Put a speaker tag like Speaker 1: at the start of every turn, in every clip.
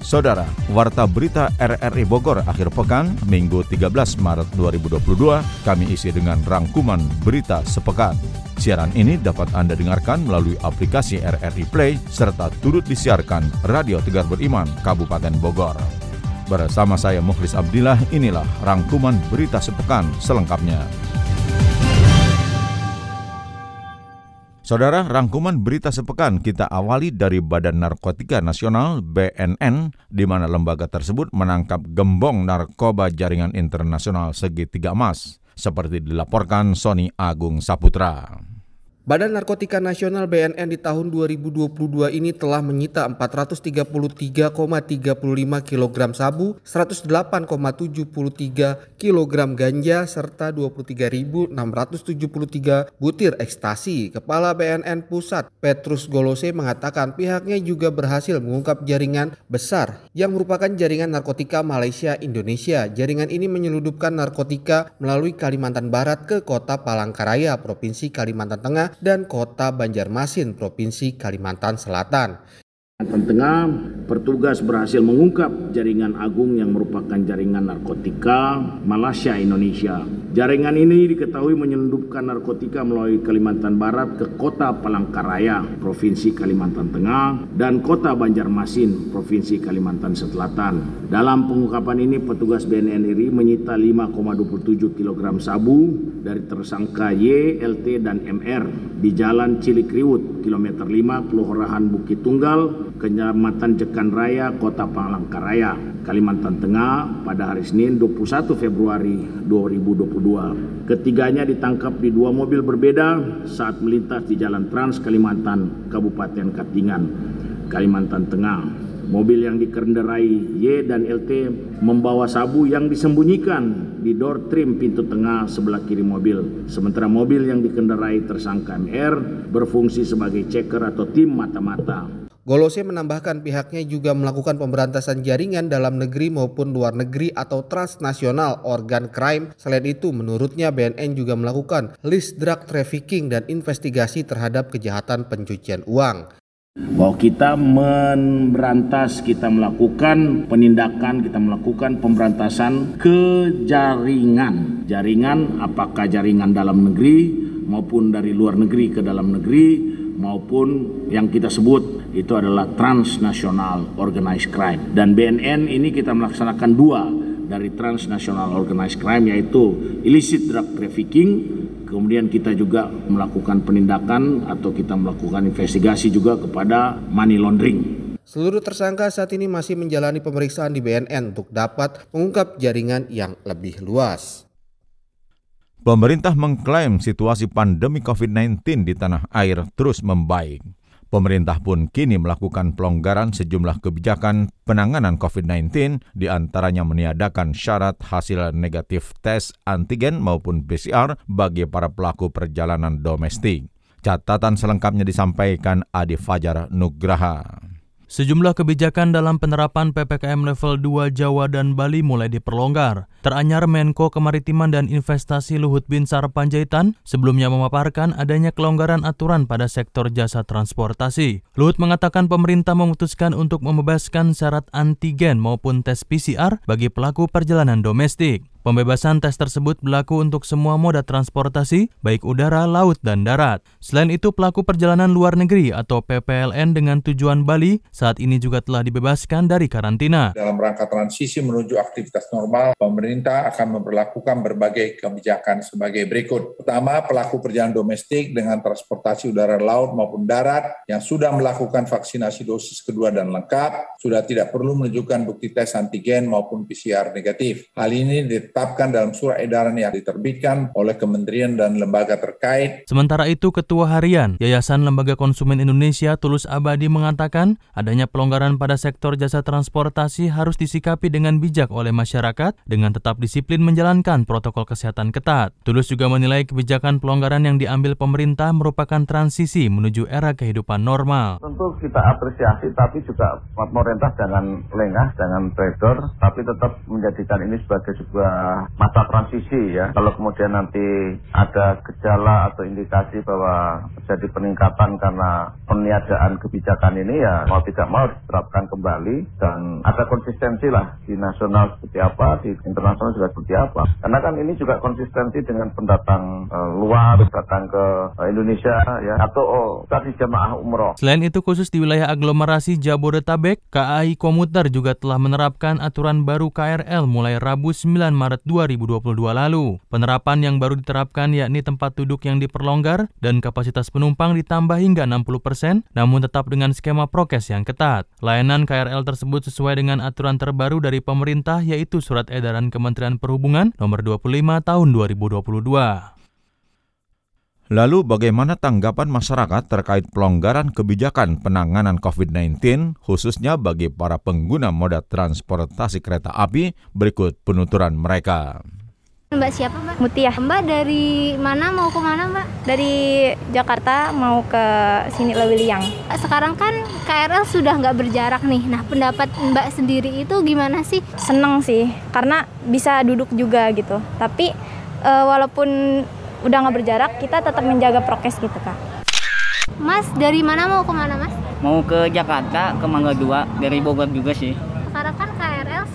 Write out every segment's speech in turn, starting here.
Speaker 1: Saudara, Warta Berita RRI Bogor akhir pekan, Minggu 13 Maret 2022, kami isi dengan rangkuman berita sepekan. Siaran ini dapat Anda dengarkan melalui aplikasi RRI Play serta turut disiarkan Radio Tegar Beriman, Kabupaten Bogor. Bersama saya Mukhlis Abdillah, inilah rangkuman berita sepekan selengkapnya. Saudara, rangkuman berita sepekan kita awali dari Badan Narkotika Nasional BNN, di mana lembaga tersebut menangkap gembong narkoba jaringan internasional segitiga emas, seperti dilaporkan Sony Agung Saputra.
Speaker 2: Badan Narkotika Nasional BNN di tahun 2022 ini telah menyita 433,35 kg sabu, 108,73 kg ganja, serta 23.673 butir ekstasi. Kepala BNN Pusat, Petrus Golose mengatakan pihaknya juga berhasil mengungkap jaringan besar yang merupakan jaringan narkotika Malaysia Indonesia. Jaringan ini menyeludupkan narkotika melalui Kalimantan Barat ke kota Palangkaraya, Provinsi Kalimantan Tengah dan Kota Banjarmasin, Provinsi Kalimantan Selatan.
Speaker 3: Kalimantan Tengah, petugas berhasil mengungkap jaringan agung yang merupakan jaringan narkotika Malaysia Indonesia. Jaringan ini diketahui menyelundupkan narkotika melalui Kalimantan Barat ke kota Palangkaraya, Provinsi Kalimantan Tengah, dan kota Banjarmasin, Provinsi Kalimantan Selatan. Dalam pengungkapan ini, petugas BNN RI menyita 5,27 kg sabu dari tersangka Y, LT, dan MR di Jalan Cilikriwut, kilometer 5, Kelurahan Bukit Tunggal, Kecamatan Jekan Raya, Kota Palangkaraya, Kalimantan Tengah pada hari Senin 21 Februari 2022. Ketiganya ditangkap di dua mobil berbeda saat melintas di Jalan Trans Kalimantan, Kabupaten Katingan, Kalimantan Tengah. Mobil yang dikendarai Y dan LT membawa sabu yang disembunyikan di door trim pintu tengah sebelah kiri mobil. Sementara mobil yang dikendarai tersangka MR berfungsi sebagai checker atau tim mata-mata.
Speaker 2: Golose menambahkan pihaknya juga melakukan pemberantasan jaringan dalam negeri maupun luar negeri atau transnasional organ crime. Selain itu, menurutnya BNN juga melakukan list drug trafficking dan investigasi terhadap kejahatan pencucian uang.
Speaker 3: Bahwa kita memberantas, kita melakukan penindakan, kita melakukan pemberantasan ke jaringan. Jaringan apakah jaringan dalam negeri maupun dari luar negeri ke dalam negeri maupun yang kita sebut itu adalah transnational organized crime. Dan BNN ini kita melaksanakan dua dari transnational organized crime yaitu illicit drug trafficking, kemudian kita juga melakukan penindakan atau kita melakukan investigasi juga kepada money laundering.
Speaker 2: Seluruh tersangka saat ini masih menjalani pemeriksaan di BNN untuk dapat mengungkap jaringan yang lebih luas.
Speaker 1: Pemerintah mengklaim situasi pandemi COVID-19 di tanah air terus membaik. Pemerintah pun kini melakukan pelonggaran sejumlah kebijakan penanganan COVID-19, di antaranya meniadakan syarat hasil negatif tes antigen maupun PCR bagi para pelaku perjalanan domestik. Catatan selengkapnya disampaikan Adi Fajar Nugraha.
Speaker 4: Sejumlah kebijakan dalam penerapan PPKM level 2 Jawa dan Bali mulai diperlonggar. Teranyar Menko Kemaritiman dan Investasi Luhut Binsar Panjaitan sebelumnya memaparkan adanya kelonggaran aturan pada sektor jasa transportasi. Luhut mengatakan pemerintah memutuskan untuk membebaskan syarat antigen maupun tes PCR bagi pelaku perjalanan domestik. Pembebasan tes tersebut berlaku untuk semua moda transportasi, baik udara, laut, dan darat. Selain itu, pelaku perjalanan luar negeri atau PPLN dengan tujuan Bali saat ini juga telah dibebaskan dari karantina.
Speaker 5: Dalam rangka transisi menuju aktivitas normal, pemerintah akan memperlakukan berbagai kebijakan sebagai berikut. Pertama, pelaku perjalanan domestik dengan transportasi udara, laut, maupun darat yang sudah melakukan vaksinasi dosis kedua dan lengkap, sudah tidak perlu menunjukkan bukti tes antigen maupun PCR negatif. Hal ini ditetapkan dalam surat edaran yang diterbitkan oleh kementerian dan lembaga terkait.
Speaker 4: Sementara itu, Ketua Harian Yayasan Lembaga Konsumen Indonesia Tulus Abadi mengatakan adanya pelonggaran pada sektor jasa transportasi harus disikapi dengan bijak oleh masyarakat dengan tetap disiplin menjalankan protokol kesehatan ketat. Tulus juga menilai kebijakan pelonggaran yang diambil pemerintah merupakan transisi menuju era kehidupan normal.
Speaker 6: Tentu kita apresiasi, tapi juga pemerintah jangan lengah, jangan trader, tapi tetap menjadikan ini sebagai sebuah masa transisi ya. Kalau kemudian nanti ada gejala atau indikasi bahwa terjadi peningkatan karena peniadaan kebijakan ini ya mau tidak mau diterapkan kembali dan ada konsistensi lah di nasional seperti apa, di internasional juga seperti apa. Karena kan ini juga konsistensi dengan pendatang uh, luar, datang ke uh, Indonesia ya atau oh, tadi jamaah umroh.
Speaker 4: Selain itu khusus di wilayah aglomerasi Jabodetabek, KAI Komuter juga telah menerapkan aturan baru KRL mulai Rabu 9 Maret 2022 lalu. Penerapan yang baru diterapkan yakni tempat duduk yang diperlonggar dan kapasitas penumpang ditambah hingga 60 persen, namun tetap dengan skema prokes yang ketat. Layanan KRL tersebut sesuai dengan aturan terbaru dari pemerintah yaitu Surat Edaran Kementerian Perhubungan nomor 25 tahun 2022.
Speaker 1: Lalu bagaimana tanggapan masyarakat terkait pelonggaran kebijakan penanganan COVID-19 khususnya bagi para pengguna moda transportasi kereta api? Berikut penuturan mereka.
Speaker 7: Mbak siapa Mbak? Mutia. Mbak dari mana mau ke mana Mbak? Dari Jakarta mau ke sini Lewiliang. Sekarang kan KRL sudah nggak berjarak nih. Nah pendapat Mbak sendiri itu gimana sih?
Speaker 8: Seneng sih, karena bisa duduk juga gitu. Tapi uh, walaupun udah nggak berjarak kita tetap menjaga prokes gitu kak
Speaker 7: Mas dari mana mau ke mana mas?
Speaker 9: Mau ke Jakarta, ke Mangga 2, dari Bogor juga sih.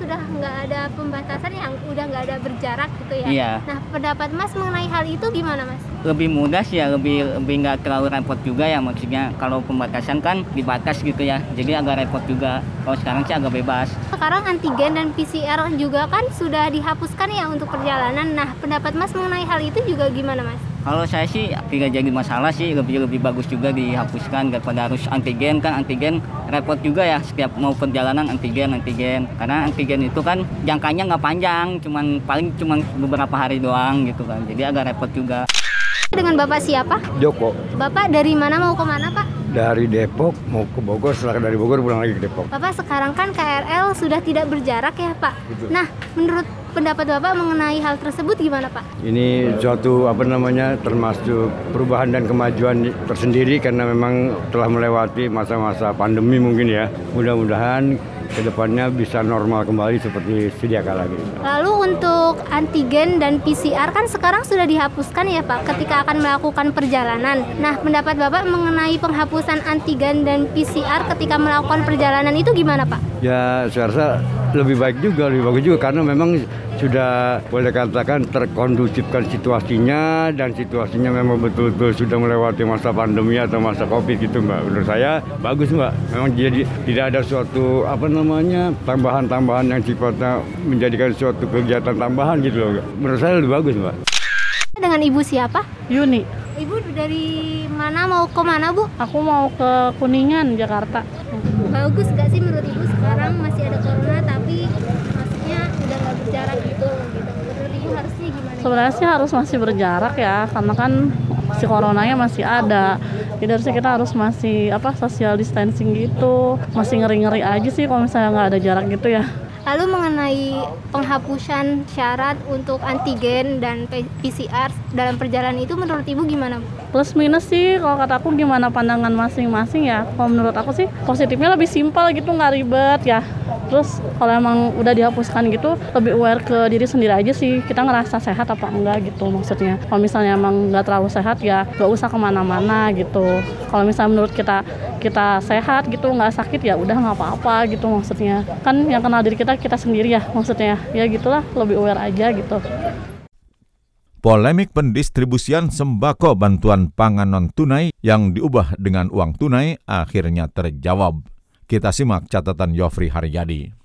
Speaker 7: Sudah nggak ada pembatasan yang udah nggak ada berjarak gitu ya.
Speaker 9: Iya.
Speaker 7: Nah pendapat mas mengenai hal itu gimana mas?
Speaker 9: Lebih mudah sih ya, lebih lebih nggak terlalu repot juga ya maksudnya. Kalau pembatasan kan dibatas gitu ya, jadi agak repot juga. Kalau sekarang sih agak bebas.
Speaker 7: Sekarang antigen dan PCR juga kan sudah dihapuskan ya untuk perjalanan. Nah pendapat mas mengenai hal itu juga gimana mas?
Speaker 9: Kalau saya sih tidak jadi masalah sih, lebih lebih bagus juga dihapuskan daripada harus antigen kan antigen repot juga ya setiap mau perjalanan antigen antigen karena antigen itu kan jangkanya nggak panjang, cuman paling cuman beberapa hari doang gitu kan, jadi agak repot juga.
Speaker 7: Dengan Bapak siapa?
Speaker 10: Joko.
Speaker 7: Bapak dari mana mau ke mana Pak?
Speaker 10: Dari Depok mau ke Bogor, setelah dari Bogor pulang lagi ke Depok.
Speaker 7: Bapak sekarang kan KRL sudah tidak berjarak ya Pak?
Speaker 10: Betul.
Speaker 7: Nah, menurut pendapat Bapak mengenai hal tersebut gimana Pak?
Speaker 10: Ini suatu apa namanya termasuk perubahan dan kemajuan tersendiri karena memang telah melewati masa-masa pandemi mungkin ya. Mudah-mudahan ke depannya bisa normal kembali seperti sedia kala gitu.
Speaker 7: Lalu untuk antigen dan PCR kan sekarang sudah dihapuskan ya Pak ketika akan melakukan perjalanan. Nah pendapat Bapak mengenai penghapusan antigen dan PCR ketika melakukan perjalanan itu gimana Pak?
Speaker 10: Ya saya rasa lebih baik juga, lebih bagus juga karena memang sudah boleh katakan terkondusifkan situasinya dan situasinya memang betul-betul sudah melewati masa pandemi atau masa covid gitu mbak. Menurut saya bagus mbak. Memang jadi tidak ada suatu apa namanya tambahan-tambahan yang sifatnya menjadikan suatu kegiatan tambahan gitu loh menurut saya lebih bagus mbak.
Speaker 7: Dengan ibu siapa?
Speaker 11: Yuni.
Speaker 7: Ibu dari mana? Mau ke mana bu?
Speaker 11: Aku mau ke Kuningan Jakarta.
Speaker 7: Bagus gak sih menurut ibu? Sekarang masih ada corona tapi maksudnya udah nggak berjarak gitu gitu menurut ibu harusnya gimana
Speaker 11: sebenarnya sih harus masih berjarak ya karena kan si coronanya masih ada jadi harusnya kita harus masih apa social distancing gitu masih ngeri-ngeri aja sih kalau misalnya nggak ada jarak gitu ya
Speaker 7: Lalu mengenai penghapusan syarat untuk antigen dan PCR dalam perjalanan itu menurut Ibu gimana?
Speaker 11: Plus minus sih kalau kata aku gimana pandangan masing-masing ya. Kalau menurut aku sih positifnya lebih simpel gitu nggak ribet ya. Terus kalau emang udah dihapuskan gitu lebih aware ke diri sendiri aja sih. Kita ngerasa sehat apa enggak gitu maksudnya. Kalau misalnya emang nggak terlalu sehat ya nggak usah ke mana-mana gitu. Kalau misalnya menurut kita kita sehat gitu nggak sakit ya udah nggak apa-apa gitu maksudnya. Kan yang kenal diri kita kita sendiri ya maksudnya ya gitulah lebih aware aja gitu.
Speaker 1: Polemik pendistribusian sembako bantuan pangan non tunai yang diubah dengan uang tunai akhirnya terjawab. Kita simak catatan Yofri Haryadi.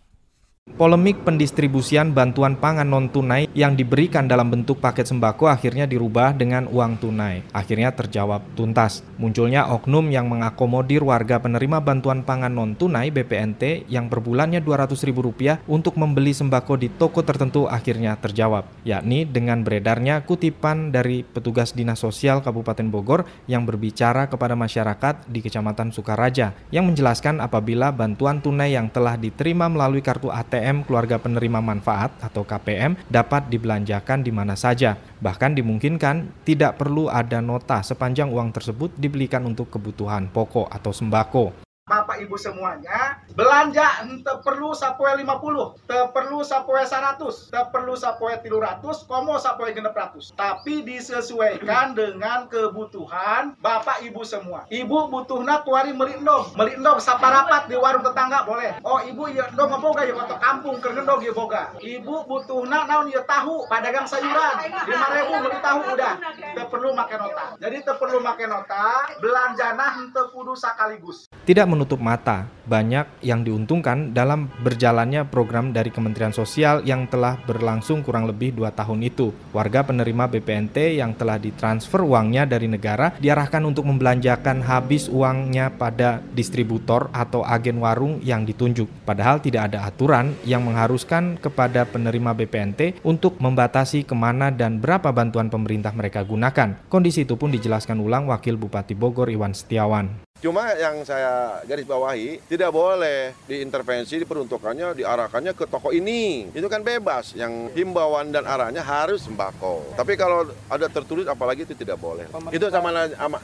Speaker 12: Polemik pendistribusian bantuan pangan non-tunai yang diberikan dalam bentuk paket sembako akhirnya dirubah dengan uang tunai. Akhirnya terjawab tuntas. Munculnya oknum yang mengakomodir warga penerima bantuan pangan non-tunai BPNT yang per bulannya Rp200.000 untuk membeli sembako di toko tertentu akhirnya terjawab, yakni dengan beredarnya kutipan dari petugas Dinas Sosial Kabupaten Bogor yang berbicara kepada masyarakat di Kecamatan Sukaraja yang menjelaskan apabila bantuan tunai yang telah diterima melalui kartu ATM KPM keluarga penerima manfaat atau KPM dapat dibelanjakan di mana saja. Bahkan dimungkinkan tidak perlu ada nota sepanjang uang tersebut dibelikan untuk kebutuhan pokok atau sembako.
Speaker 13: Bapak Ibu semuanya belanja ente perlu sapoe 50 te perlu sapoe 100 te perlu sapoe 300 komo sapoe 600 tapi disesuaikan dengan kebutuhan Bapak Ibu semua. Ibu butuhna kuari melindong melindong saparapat di warung tetangga boleh. Oh Ibu ya dong boga ya kota kampung kergendong ya boga. Ibu butuhna naon ya tahu padagang sayuran. 5000 beli tahu udah. Te perlu make nota. Jadi te perlu make nota belanjana ente kudu sekaligus
Speaker 12: tidak menutup mata, banyak yang diuntungkan dalam berjalannya program dari Kementerian Sosial yang telah berlangsung kurang lebih dua tahun itu. Warga penerima BPNT yang telah ditransfer uangnya dari negara diarahkan untuk membelanjakan habis uangnya pada distributor atau agen warung yang ditunjuk. Padahal tidak ada aturan yang mengharuskan kepada penerima BPNT untuk membatasi ke mana dan berapa bantuan pemerintah mereka gunakan. Kondisi itu pun dijelaskan ulang Wakil Bupati Bogor Iwan Setiawan.
Speaker 14: Cuma yang saya garis bawahi, tidak boleh diintervensi, diperuntukannya, diarahkannya ke toko ini. Itu kan bebas, yang himbauan dan arahnya harus sembako. Tapi kalau ada tertulis apalagi itu tidak boleh. Itu sama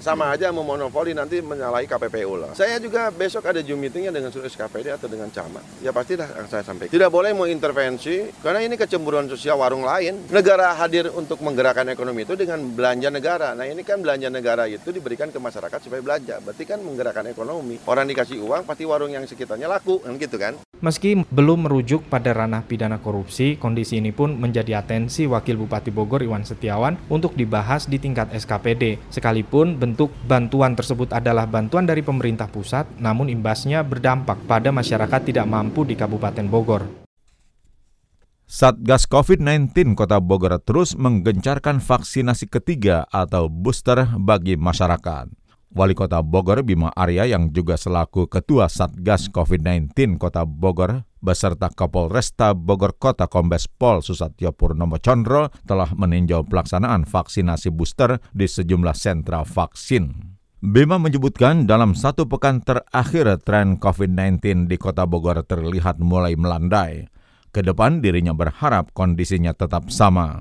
Speaker 14: sama aja memonopoli nanti menyalahi KPPU lah. Saya juga besok ada Zoom meetingnya dengan seluruh SKPD atau dengan camat. Ya pasti dah saya sampaikan. Tidak boleh mau intervensi, karena ini kecemburuan sosial warung lain. Negara hadir untuk menggerakkan ekonomi itu dengan belanja negara. Nah ini kan belanja negara itu diberikan ke masyarakat supaya belanja. Berarti kan menggerakkan ekonomi. Orang dikasih uang, pasti warung yang sekitarnya laku, kan gitu kan.
Speaker 12: Meski belum merujuk pada ranah pidana korupsi, kondisi ini pun menjadi atensi Wakil Bupati Bogor Iwan Setiawan untuk dibahas di tingkat SKPD. Sekalipun bentuk bantuan tersebut adalah bantuan dari pemerintah pusat, namun imbasnya berdampak pada masyarakat tidak mampu di Kabupaten Bogor.
Speaker 1: Satgas COVID-19 Kota Bogor terus menggencarkan vaksinasi ketiga atau booster bagi masyarakat. Wali Kota Bogor Bima Arya yang juga selaku Ketua Satgas COVID-19 Kota Bogor beserta Kapolresta Bogor Kota Kombes Pol Susatyo Purnomo Chondro telah meninjau pelaksanaan vaksinasi booster di sejumlah sentra vaksin. Bima menyebutkan dalam satu pekan terakhir tren COVID-19 di Kota Bogor terlihat mulai melandai. Ke depan dirinya berharap kondisinya tetap sama.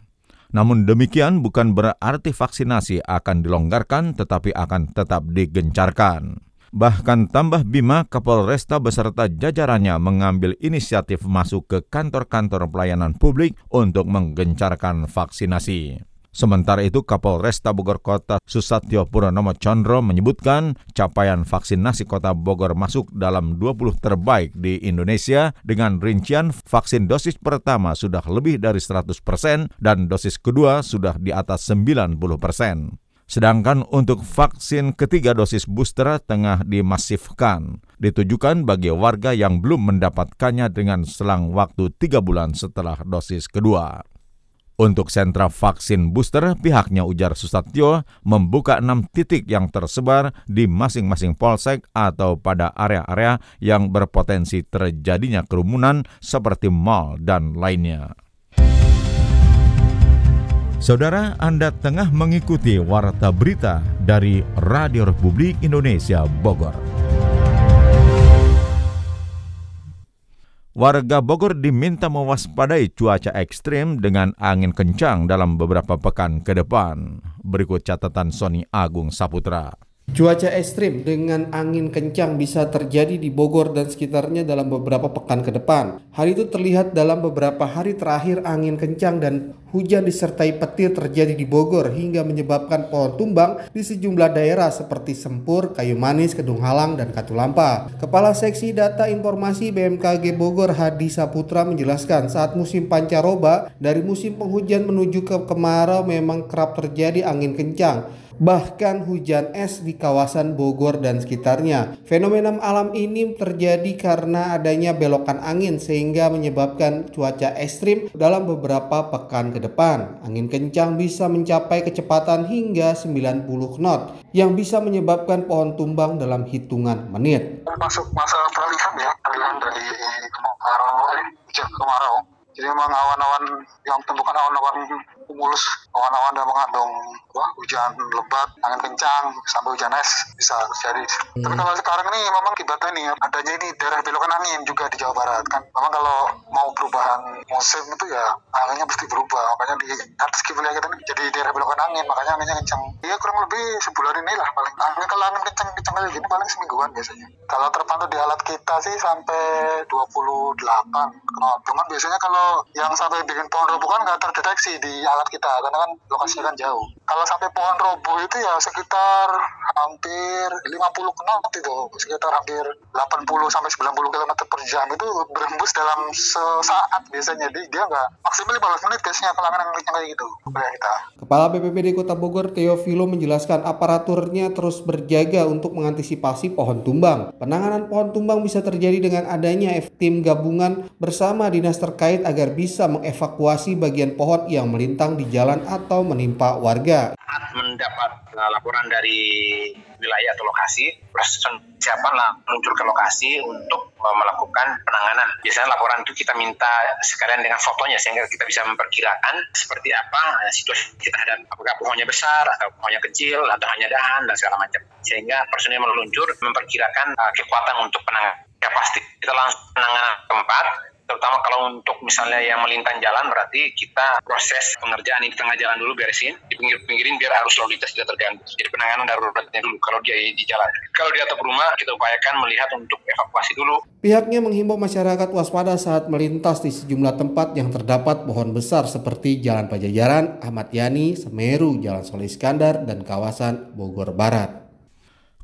Speaker 1: Namun demikian bukan berarti vaksinasi akan dilonggarkan tetapi akan tetap digencarkan. Bahkan tambah Bima, Kapolresta beserta jajarannya mengambil inisiatif masuk ke kantor-kantor pelayanan publik untuk menggencarkan vaksinasi. Sementara itu Kapolresta Bogor Kota Susatyo Purnomo Chondro menyebutkan capaian vaksinasi Kota Bogor masuk dalam 20 terbaik di Indonesia dengan rincian vaksin dosis pertama sudah lebih dari 100% dan dosis kedua sudah di atas 90%. Sedangkan untuk vaksin ketiga dosis booster tengah dimasifkan, ditujukan bagi warga yang belum mendapatkannya dengan selang waktu tiga bulan setelah dosis kedua. Untuk sentra vaksin booster, pihaknya ujar Susatyo membuka enam titik yang tersebar di masing-masing polsek atau pada area-area yang berpotensi terjadinya kerumunan seperti mal dan lainnya. Saudara, Anda tengah mengikuti Warta Berita dari Radio Republik Indonesia Bogor. Warga Bogor diminta mewaspadai cuaca ekstrim dengan angin kencang dalam beberapa pekan ke depan. Berikut catatan Sony Agung Saputra.
Speaker 12: Cuaca ekstrim dengan angin kencang bisa terjadi di Bogor dan sekitarnya dalam beberapa pekan ke depan. Hal itu terlihat dalam beberapa hari terakhir angin kencang dan hujan disertai petir terjadi di Bogor hingga menyebabkan pohon tumbang di sejumlah daerah seperti Sempur, Kayu Manis, Kedung Halang, dan Katulampa. Kepala Seksi Data Informasi BMKG Bogor Hadi Saputra menjelaskan saat musim pancaroba dari musim penghujan menuju ke kemarau memang kerap terjadi angin kencang
Speaker 2: bahkan hujan es di kawasan Bogor dan sekitarnya. Fenomena alam ini terjadi karena adanya belokan angin sehingga menyebabkan cuaca ekstrim dalam beberapa pekan ke depan. Angin kencang bisa mencapai kecepatan hingga 90 knot yang bisa menyebabkan pohon tumbang dalam hitungan menit.
Speaker 15: Masuk masa peralihan ya, peralihan dari kemarau, hujan kemarau. Jadi memang awan-awan yang bukan awan-awan kumulus, awan-awan yang mengandung wah, hujan lebat, angin kencang, sampai hujan es bisa terjadi. Hmm. Tapi kalau sekarang ini memang akibatnya nih adanya ini daerah belokan angin juga di Jawa Barat kan. Memang kalau mau perubahan musim itu ya anginnya pasti berubah. Makanya di atas kibulnya kita ini jadi daerah belokan angin, makanya anginnya kencang. Iya kurang lebih sebulan ini lah paling. Angin kalau angin kencang-kencang kayak gini paling semingguan biasanya. Kalau terpantau di alat kita sih sampai 28 knot. Cuman biasanya kalau yang sampai bikin pohon roboh kan nggak terdeteksi di alat kita karena kan lokasinya kan jauh. Kalau sampai pohon roboh itu ya sekitar hampir 50 knot itu, sekitar hampir 80 sampai 90 km per jam itu berembus dalam sesaat biasanya. Jadi dia nggak maksimal 15 menit biasanya kalau angin kayak gitu kita.
Speaker 2: Kepala BPBD Kota Bogor Teofilo menjelaskan aparaturnya terus berjaga untuk mengantisipasi pohon tumbang. Penanganan pohon tumbang bisa terjadi dengan adanya tim gabungan bersama dinas terkait agar bisa mengevakuasi bagian pohon yang melintang di jalan atau menimpa warga.
Speaker 16: Mendapat uh, laporan dari wilayah atau lokasi, siapa lah meluncur ke lokasi untuk uh, melakukan penanganan. Biasanya laporan itu kita minta sekalian dengan fotonya sehingga kita bisa memperkirakan seperti apa uh, situasi kita hadap. Apakah pohonnya besar atau pohonnya kecil atau hanya dahan dan segala macam. Sehingga personil meluncur memperkirakan kekuatan untuk penanganan. Ya pasti kita langsung penanganan tempat terutama kalau untuk misalnya yang melintang jalan berarti kita proses pengerjaan di tengah jalan dulu beresin di pinggir-pinggirin biar arus lalu lintas tidak terganggu. Jadi penanganan daruratnya dulu kalau dia di jalan. Kalau di atap rumah kita upayakan melihat untuk evakuasi dulu.
Speaker 2: Pihaknya menghimbau masyarakat waspada saat melintas di sejumlah tempat yang terdapat pohon besar seperti Jalan Pajajaran, Ahmad Yani, Semeru, Jalan Soleh Iskandar, dan kawasan Bogor Barat.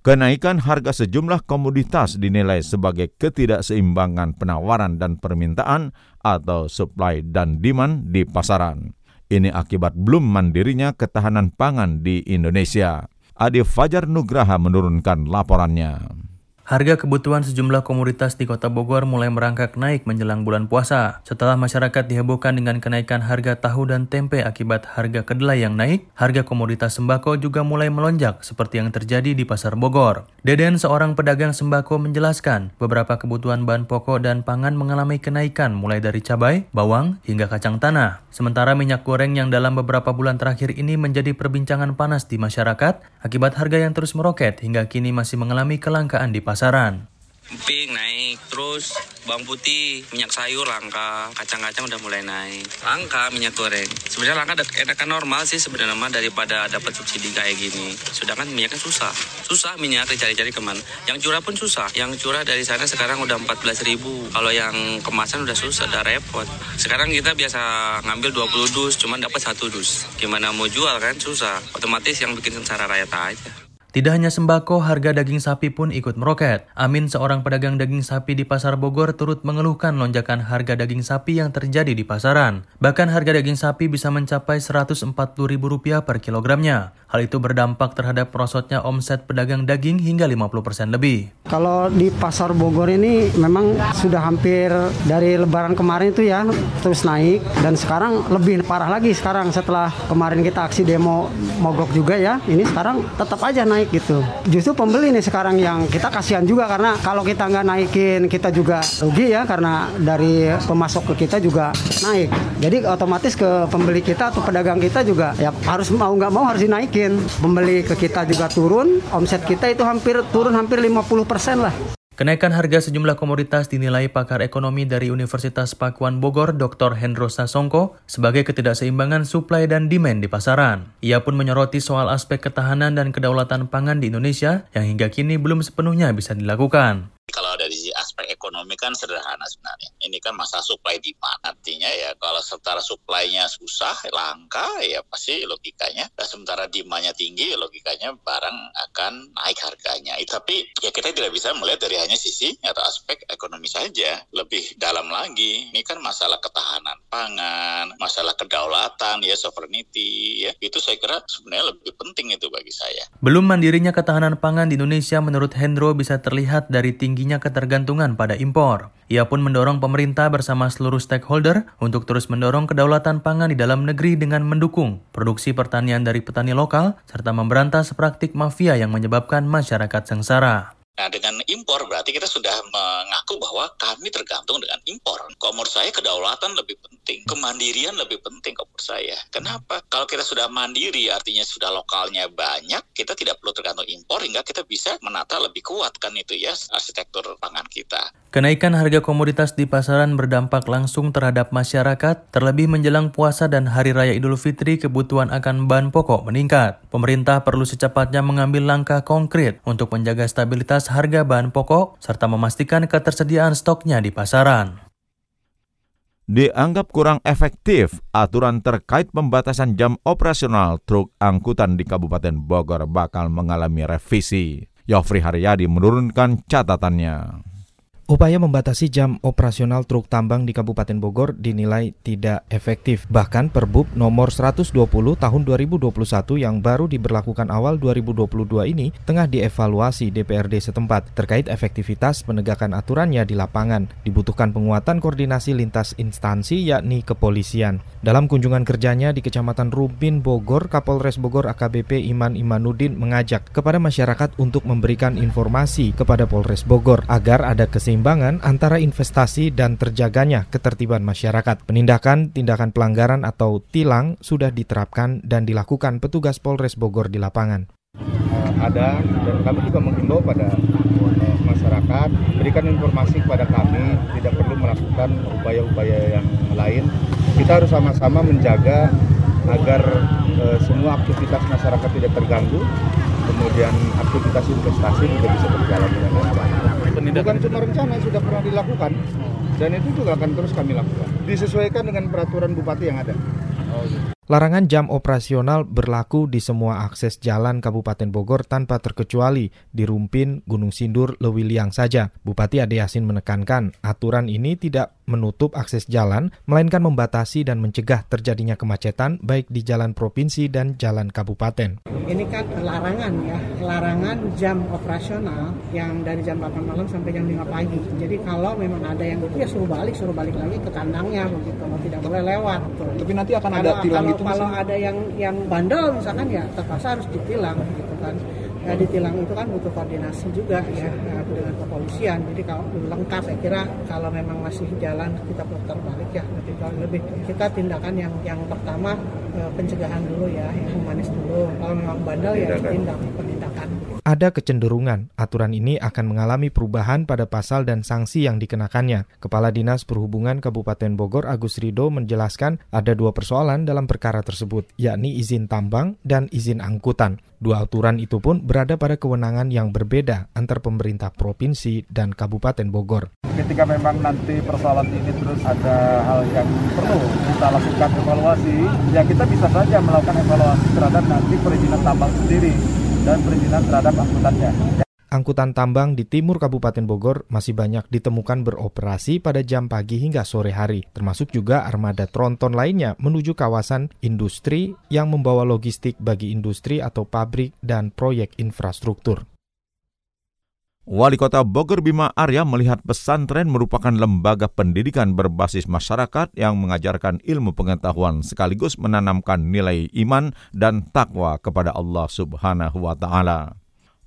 Speaker 1: Kenaikan harga sejumlah komoditas dinilai sebagai ketidakseimbangan penawaran dan permintaan atau supply dan demand di pasaran. Ini akibat belum mandirinya ketahanan pangan di Indonesia. Adi Fajar Nugraha menurunkan laporannya.
Speaker 4: Harga kebutuhan sejumlah komoditas di Kota Bogor mulai merangkak naik menjelang bulan puasa. Setelah masyarakat dihebohkan dengan kenaikan harga tahu dan tempe akibat harga kedelai yang naik, harga komoditas sembako juga mulai melonjak seperti yang terjadi di Pasar Bogor. Deden, seorang pedagang sembako menjelaskan, beberapa kebutuhan bahan pokok dan pangan mengalami kenaikan mulai dari cabai, bawang, hingga kacang tanah. Sementara minyak goreng yang dalam beberapa bulan terakhir ini menjadi perbincangan panas di masyarakat akibat harga yang terus meroket hingga kini masih mengalami kelangkaan di pasar pasaran.
Speaker 17: Emping naik, terus bawang putih, minyak sayur langka, kacang-kacang udah mulai naik. Langka minyak goreng. Sebenarnya langka enakan normal sih sebenarnya mah daripada dapat subsidi kayak gini. Sudah kan minyaknya susah. Susah minyak dicari-cari ke mana. Yang curah pun susah. Yang curah dari sana sekarang udah 14 ribu. Kalau yang kemasan udah susah, udah repot. Sekarang kita biasa ngambil 20 dus, cuman dapat satu dus. Gimana mau jual kan susah. Otomatis yang bikin sengsara rakyat aja.
Speaker 4: Tidak hanya sembako, harga daging sapi pun ikut meroket. Amin, seorang pedagang daging sapi di Pasar Bogor, turut mengeluhkan lonjakan harga daging sapi yang terjadi di pasaran. Bahkan harga daging sapi bisa mencapai Rp140.000 per kilogramnya. Hal itu berdampak terhadap prosotnya omset pedagang daging hingga 50% lebih.
Speaker 18: Kalau di Pasar Bogor ini memang sudah hampir dari lebaran kemarin itu ya terus naik dan sekarang lebih parah lagi sekarang setelah kemarin kita aksi demo mogok juga ya. Ini sekarang tetap aja naik naik gitu. Justru pembeli nih sekarang yang kita kasihan juga karena kalau kita nggak naikin kita juga rugi ya karena dari pemasok ke kita juga naik. Jadi otomatis ke pembeli kita atau pedagang kita juga ya harus mau nggak mau harus dinaikin. Pembeli ke kita juga turun, omset kita itu hampir turun hampir 50% lah.
Speaker 4: Kenaikan harga sejumlah komoditas dinilai pakar ekonomi dari Universitas Pakuan Bogor Dr. Hendro Sasongko sebagai ketidakseimbangan suplai dan demand di pasaran. Ia pun menyoroti soal aspek ketahanan dan kedaulatan pangan di Indonesia yang hingga kini belum sepenuhnya bisa dilakukan.
Speaker 19: Kalau dari aspek ekonomi ekonomi kan sederhana sebenarnya. Ini kan masa supply demand. Artinya ya kalau sementara supply-nya susah, langka, ya pasti logikanya. Dan sementara demandnya tinggi, logikanya barang akan naik harganya. Tapi ya kita tidak bisa melihat dari hanya sisi atau aspek ekonomi saja. Lebih dalam lagi, ini kan masalah ketahanan pangan, masalah kedaulatan, ya sovereignty, ya itu saya kira sebenarnya lebih penting itu bagi saya.
Speaker 4: Belum mandirinya ketahanan pangan di Indonesia menurut Hendro bisa terlihat dari tingginya ketergantungan pada impor. Ia pun mendorong pemerintah bersama seluruh stakeholder untuk terus mendorong kedaulatan pangan di dalam negeri dengan mendukung produksi pertanian dari petani lokal serta memberantas praktik mafia yang menyebabkan masyarakat sengsara.
Speaker 19: Nah, dengan impor berarti kita sudah mengaku bahwa kami tergantung dengan impor. Kalau saya kedaulatan lebih penting, kemandirian lebih penting kalau saya. Kenapa? Kalau kita sudah mandiri artinya sudah lokalnya banyak, kita tidak perlu tergantung impor hingga kita bisa menata lebih kuat kan itu ya arsitektur pangan kita.
Speaker 4: Kenaikan harga komoditas di pasaran berdampak langsung terhadap masyarakat, terlebih menjelang puasa dan Hari Raya Idul Fitri kebutuhan akan bahan pokok meningkat. Pemerintah perlu secepatnya mengambil langkah konkret untuk menjaga stabilitas harga bahan pokok serta memastikan ketersediaan stoknya di pasaran.
Speaker 1: Dianggap kurang efektif, aturan terkait pembatasan jam operasional truk angkutan di Kabupaten Bogor bakal mengalami revisi. Yofri Haryadi menurunkan catatannya.
Speaker 12: Upaya membatasi jam operasional truk tambang di Kabupaten Bogor dinilai tidak efektif. Bahkan Perbub nomor 120 tahun 2021 yang baru diberlakukan awal 2022 ini tengah dievaluasi DPRD setempat terkait efektivitas penegakan aturannya di lapangan. Dibutuhkan penguatan koordinasi lintas instansi yakni kepolisian. Dalam kunjungan kerjanya di Kecamatan Rumpin Bogor, Kapolres Bogor AKBP Iman Imanuddin mengajak kepada masyarakat untuk memberikan informasi kepada Polres Bogor agar ada keseimbangan keseimbangan antara investasi dan terjaganya ketertiban masyarakat. Penindakan tindakan pelanggaran atau tilang sudah diterapkan dan dilakukan petugas Polres Bogor di lapangan.
Speaker 20: Ada dan kami juga menghimbau pada masyarakat berikan informasi kepada kami tidak perlu melakukan upaya-upaya yang lain. Kita harus sama-sama menjaga agar e, semua aktivitas masyarakat tidak terganggu, kemudian aktivitas investasi juga bisa berjalan dengan baik Bukan cuma rencana sudah pernah dilakukan dan itu juga akan terus kami lakukan. Disesuaikan dengan peraturan bupati yang ada.
Speaker 12: Oh, gitu. Larangan jam operasional berlaku di semua akses jalan Kabupaten Bogor tanpa terkecuali di Rumpin, Gunung Sindur, Lewiliang saja. Bupati Ade Yasin menekankan aturan ini tidak menutup akses jalan, melainkan membatasi dan mencegah terjadinya kemacetan baik di jalan provinsi dan jalan kabupaten.
Speaker 21: Ini kan larangan ya, larangan jam operasional yang dari jam 8 malam sampai jam 5 pagi. Jadi kalau memang ada yang itu ya suruh balik, suruh balik lagi ke kandangnya begitu, tidak boleh lewat.
Speaker 20: Tapi nanti akan ada tilang
Speaker 21: kalau, itu kalau ada yang yang bandel misalkan ya terpaksa harus ditilang gitu kan. Ya ditilang itu kan butuh koordinasi juga ya, ya dengan kepolisian. Jadi kalau lengkap saya kira kalau memang masih jalan kita putar balik ya lebih lebih. Kita tindakan yang yang pertama eh, pencegahan dulu ya yang humanis dulu. Kalau memang bandel ya ditindak penindakan
Speaker 12: ada kecenderungan aturan ini akan mengalami perubahan pada pasal dan sanksi yang dikenakannya. Kepala Dinas Perhubungan Kabupaten Bogor Agus Rido menjelaskan ada dua persoalan dalam perkara tersebut, yakni izin tambang dan izin angkutan. Dua aturan itu pun berada pada kewenangan yang berbeda antar pemerintah provinsi dan Kabupaten Bogor.
Speaker 20: Ketika memang nanti persoalan ini terus ada hal yang perlu kita lakukan evaluasi, ya kita bisa saja melakukan evaluasi terhadap nanti perizinan tambang sendiri dan perizinan terhadap angkutannya.
Speaker 12: Angkutan tambang di timur Kabupaten Bogor masih banyak ditemukan beroperasi pada jam pagi hingga sore hari, termasuk juga armada tronton lainnya menuju kawasan industri yang membawa logistik bagi industri atau pabrik dan proyek infrastruktur.
Speaker 1: Wali Kota Bogor Bima Arya melihat pesantren merupakan lembaga pendidikan berbasis masyarakat yang mengajarkan ilmu pengetahuan sekaligus menanamkan nilai iman dan takwa kepada Allah Subhanahu wa taala.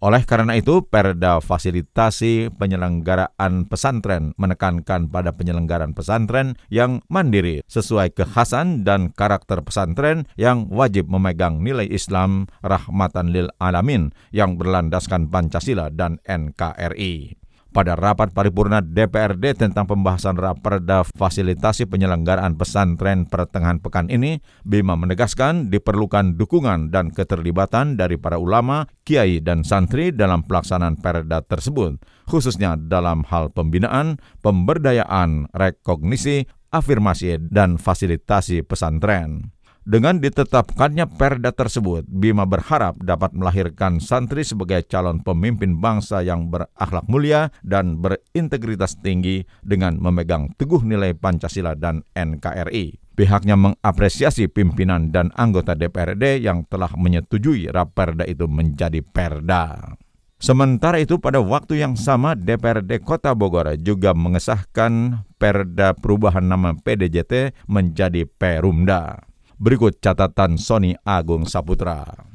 Speaker 1: Oleh karena itu, Perda Fasilitasi Penyelenggaraan Pesantren menekankan pada penyelenggaraan pesantren yang mandiri sesuai kekhasan dan karakter pesantren yang wajib memegang nilai Islam rahmatan lil alamin yang berlandaskan Pancasila dan NKRI. Pada rapat paripurna DPRD tentang pembahasan Raperda fasilitasi penyelenggaraan pesantren pertengahan pekan ini, Bima menegaskan diperlukan dukungan dan keterlibatan dari para ulama, kiai, dan santri dalam pelaksanaan perda tersebut, khususnya dalam hal pembinaan, pemberdayaan, rekognisi, afirmasi, dan fasilitasi pesantren. Dengan ditetapkannya perda tersebut, Bima berharap dapat melahirkan santri sebagai calon pemimpin bangsa yang berakhlak mulia dan berintegritas tinggi dengan memegang teguh nilai Pancasila dan NKRI. Pihaknya mengapresiasi pimpinan dan anggota DPRD yang telah menyetujui raperda itu menjadi perda. Sementara itu pada waktu yang sama DPRD Kota Bogor juga mengesahkan perda perubahan nama PDJT menjadi Perumda. Berikut catatan Sony Agung Saputra.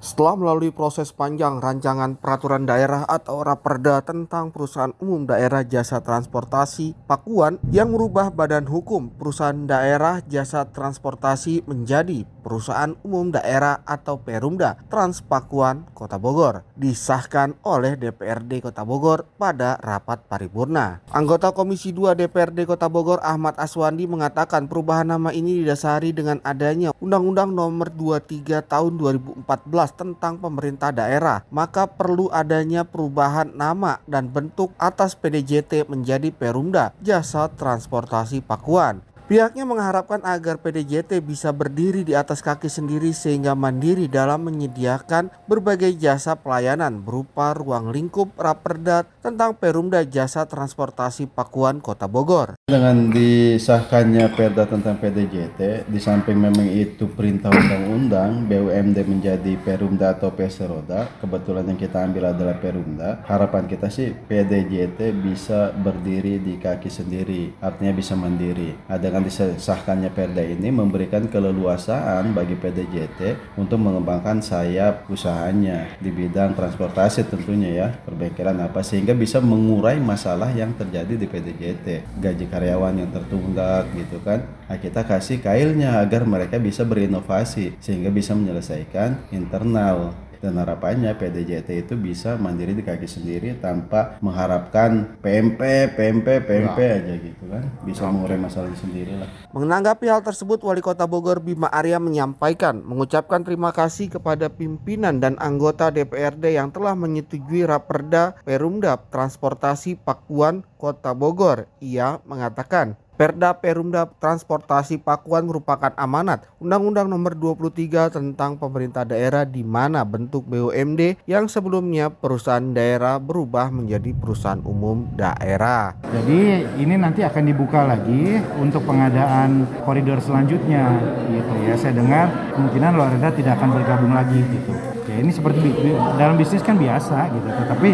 Speaker 2: Setelah melalui proses panjang rancangan peraturan daerah atau raperda tentang perusahaan umum daerah jasa transportasi Pakuan yang merubah badan hukum perusahaan daerah jasa transportasi menjadi perusahaan umum daerah atau Perumda Trans Pakuan Kota Bogor disahkan oleh DPRD Kota Bogor pada rapat paripurna. Anggota Komisi 2 DPRD Kota Bogor Ahmad Aswandi mengatakan perubahan nama ini didasari dengan adanya Undang-Undang Nomor 23 Tahun 2014 tentang pemerintah daerah, maka perlu adanya perubahan nama dan bentuk atas PDJT menjadi Perumda Jasa Transportasi Pakuan. Pihaknya mengharapkan agar PDJT bisa berdiri di atas kaki sendiri sehingga mandiri dalam menyediakan berbagai jasa pelayanan berupa ruang lingkup raperda tentang Perumda Jasa Transportasi Pakuan Kota Bogor.
Speaker 22: Dengan disahkannya perda tentang PDJT, di samping memang itu perintah undang-undang BUMD menjadi Perumda atau Peseroda, kebetulan yang kita ambil adalah Perumda. Harapan kita sih PDJT bisa berdiri di kaki sendiri, artinya bisa mandiri. Dengan dengan disahkannya Perda ini memberikan keleluasaan bagi PDJT untuk mengembangkan sayap usahanya di bidang transportasi tentunya ya perbengkelan apa sehingga bisa mengurai masalah yang terjadi di PDJT gaji karyawan yang tertunggak gitu kan. Nah, kita kasih kailnya agar mereka bisa berinovasi sehingga bisa menyelesaikan internal dan harapannya PDJT itu bisa mandiri di kaki sendiri tanpa mengharapkan PMP, PMP, PMP ya. aja gitu kan bisa mengurai masalah sendiri lah.
Speaker 2: Menanggapi hal tersebut Wali Kota Bogor Bima Arya menyampaikan mengucapkan terima kasih kepada pimpinan dan anggota DPRD yang telah menyetujui Raperda Perumda Transportasi Pakuan Kota Bogor. Ia mengatakan Perda Perumda Transportasi Pakuan merupakan amanat Undang-Undang Nomor 23 tentang pemerintah daerah di mana bentuk BUMD yang sebelumnya perusahaan daerah berubah menjadi perusahaan umum daerah.
Speaker 23: Jadi ini nanti akan dibuka lagi untuk pengadaan koridor selanjutnya gitu ya. Saya dengar kemungkinan luar tidak akan bergabung lagi gitu. Ini seperti dalam bisnis kan biasa gitu, tetapi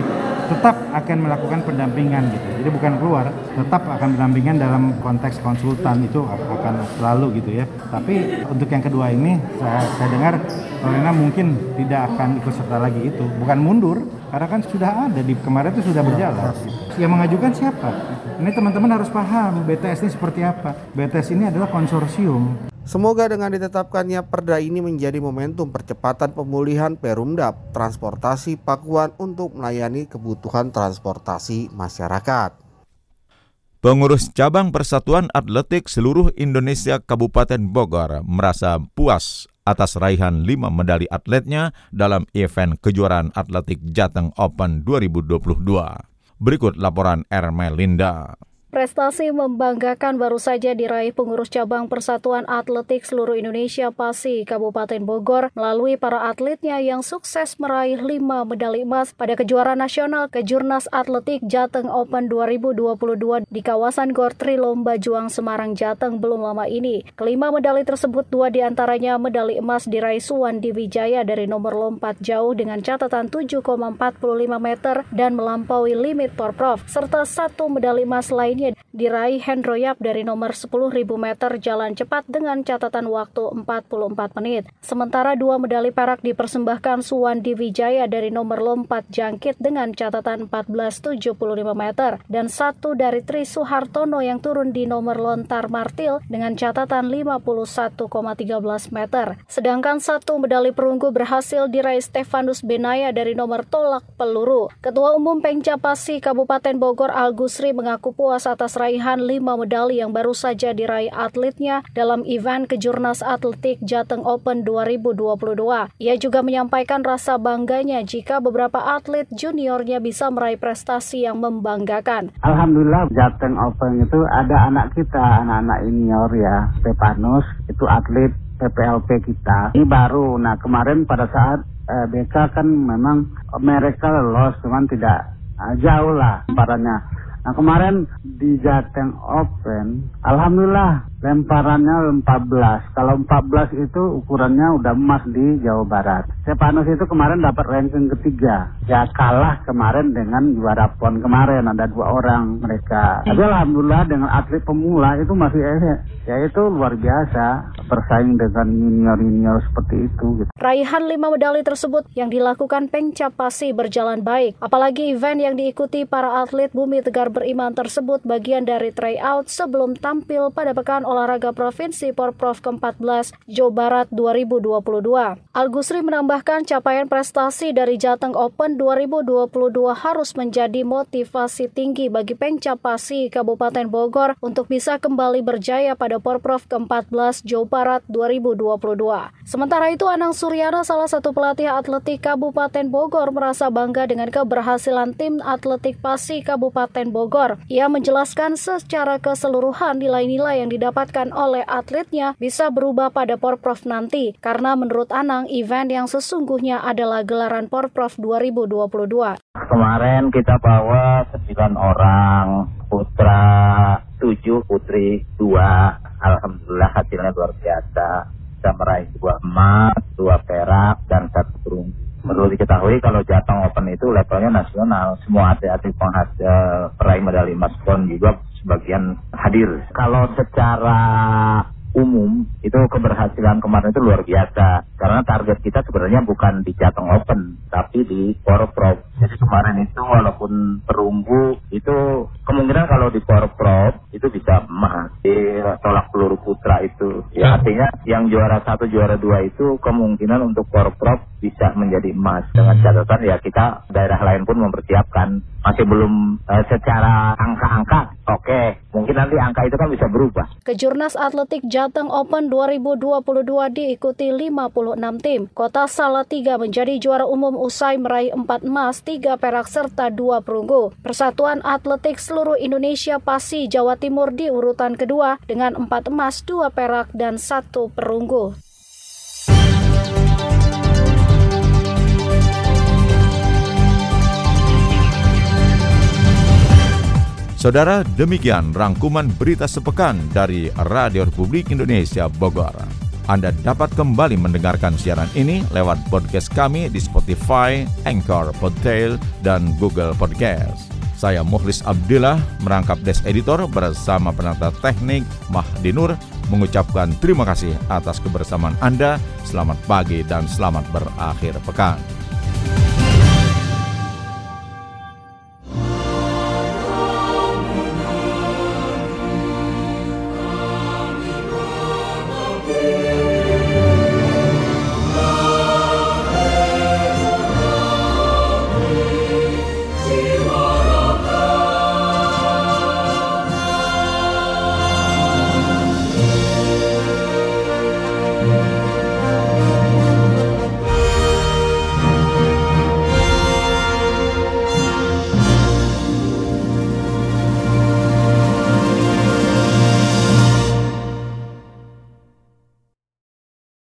Speaker 23: tetap akan melakukan pendampingan gitu. Jadi bukan keluar, tetap akan pendampingan dalam konteks konsultan itu akan selalu gitu ya. Tapi untuk yang kedua ini saya, saya dengar Lorena mungkin tidak akan ikut serta lagi itu. Bukan mundur, karena kan sudah ada di kemarin itu sudah berjalan. Yang mengajukan siapa? Ini teman-teman harus paham BTS ini seperti apa. BTS ini adalah konsorsium.
Speaker 2: Semoga dengan ditetapkannya perda ini menjadi momentum percepatan pemulihan Perumda Transportasi Pakuan untuk melayani kebutuhan transportasi masyarakat.
Speaker 1: Pengurus cabang Persatuan Atletik seluruh Indonesia Kabupaten Bogor merasa puas atas raihan lima medali atletnya dalam event kejuaraan atletik Jateng Open 2022. Berikut laporan Ermelinda.
Speaker 24: Prestasi membanggakan baru saja diraih pengurus cabang Persatuan Atletik seluruh Indonesia PASI Kabupaten Bogor melalui para atletnya yang sukses meraih lima medali emas pada kejuaraan nasional Kejurnas Atletik Jateng Open 2022 di kawasan Gor Tri Lomba Juang Semarang Jateng belum lama ini. Kelima medali tersebut dua di antaranya medali emas diraih Suwandi Wijaya dari nomor lompat jauh dengan catatan 7,45 meter dan melampaui limit Porprov serta satu medali emas lainnya lainnya diraih Hendro Yap dari nomor 10.000 meter jalan cepat dengan catatan waktu 44 menit. Sementara dua medali perak dipersembahkan Suwandi Wijaya dari nomor lompat jangkit dengan catatan 14.75 meter dan satu dari Tri Suhartono yang turun di nomor lontar martil dengan catatan 51,13 meter. Sedangkan satu medali perunggu berhasil diraih Stefanus Benaya dari nomor tolak peluru. Ketua Umum Pengca Pasi Kabupaten Bogor Al Gusri mengaku puas atas raihan lima medali yang baru saja diraih atletnya dalam event Kejurnas Atletik Jateng Open 2022. Ia juga menyampaikan rasa bangganya jika beberapa atlet juniornya bisa meraih prestasi yang membanggakan.
Speaker 25: Alhamdulillah Jateng Open itu ada anak kita, anak-anak senior ya, Stepanus, itu atlet PPLP kita. Ini baru, nah kemarin pada saat eh, BK kan memang mereka lolos, cuman tidak eh, jauh lah parannya. Nah kemarin di Jateng Open, Alhamdulillah lemparannya 14. Kalau 14 itu ukurannya udah emas di Jawa Barat. Stepanus itu kemarin dapat ranking ketiga. Ya kalah kemarin dengan juara PON kemarin. Ada dua orang mereka. Tapi Alhamdulillah dengan atlet pemula itu masih eh, ya itu luar biasa bersaing dengan junior-junior seperti itu. Gitu.
Speaker 24: Raihan lima medali tersebut yang dilakukan Pengcapasi berjalan baik. Apalagi event yang diikuti para atlet Bumi Tegar Beriman tersebut bagian dari tryout sebelum tampil pada pekan Olahraga Provinsi Porprov ke-14 Jawa Barat 2022. Al Gusri menambahkan capaian prestasi dari Jateng Open 2022 harus menjadi motivasi tinggi bagi Pengcapasi Kabupaten Bogor untuk bisa kembali berjaya pada Porprov ke-14 Jawa Barat 2022. Sementara itu Anang Suryana salah satu pelatih atletik Kabupaten Bogor merasa bangga dengan keberhasilan tim atletik Pasi Kabupaten Bogor. Ia menjelaskan secara keseluruhan nilai-nilai yang didapat didapatkan oleh atletnya bisa berubah pada Porprov nanti, karena menurut Anang, event yang sesungguhnya adalah gelaran Porprov 2022.
Speaker 26: Kemarin kita bawa 9 orang, putra 7, putri 2. Alhamdulillah hasilnya luar biasa. Kita meraih dua emas, dua perak, dan satu perunggu. Perlu diketahui kalau Jateng Open itu levelnya nasional. Semua atlet-atlet penghasil peraih medali emas pun juga sebagian hadir. Kalau secara umum itu keberhasilan kemarin itu luar biasa karena target kita sebenarnya bukan di Jateng Open tapi di Porprov. Jadi kemarin itu walaupun perunggu itu kemungkinan kalau di Porprov itu bisa emas di tolak peluru putra itu. Ya artinya yang juara satu juara dua itu kemungkinan untuk Porprov bisa menjadi emas dengan catatan ya kita daerah lain pun mempersiapkan masih belum uh, secara angka-angka oke okay. mungkin nanti angka itu kan bisa berubah.
Speaker 24: Kejurnas Atletik Jateng Open 2022 diikuti 56 tim. Kota Salatiga menjadi juara umum usai meraih 4 emas, 3 perak serta 2 perunggu. Persatuan Atletik seluruh Indonesia Pasi Jawa Timur di urutan kedua dengan 4 emas, 2 perak dan 1 perunggu.
Speaker 1: Saudara, demikian rangkuman berita sepekan dari Radio Republik Indonesia Bogor. Anda dapat kembali mendengarkan siaran ini lewat podcast kami di Spotify, Anchor, Podtail, dan Google Podcast. Saya Muhlis Abdullah merangkap Desk Editor bersama penata teknik Mahdi Nur mengucapkan terima kasih atas kebersamaan Anda. Selamat pagi dan selamat berakhir pekan.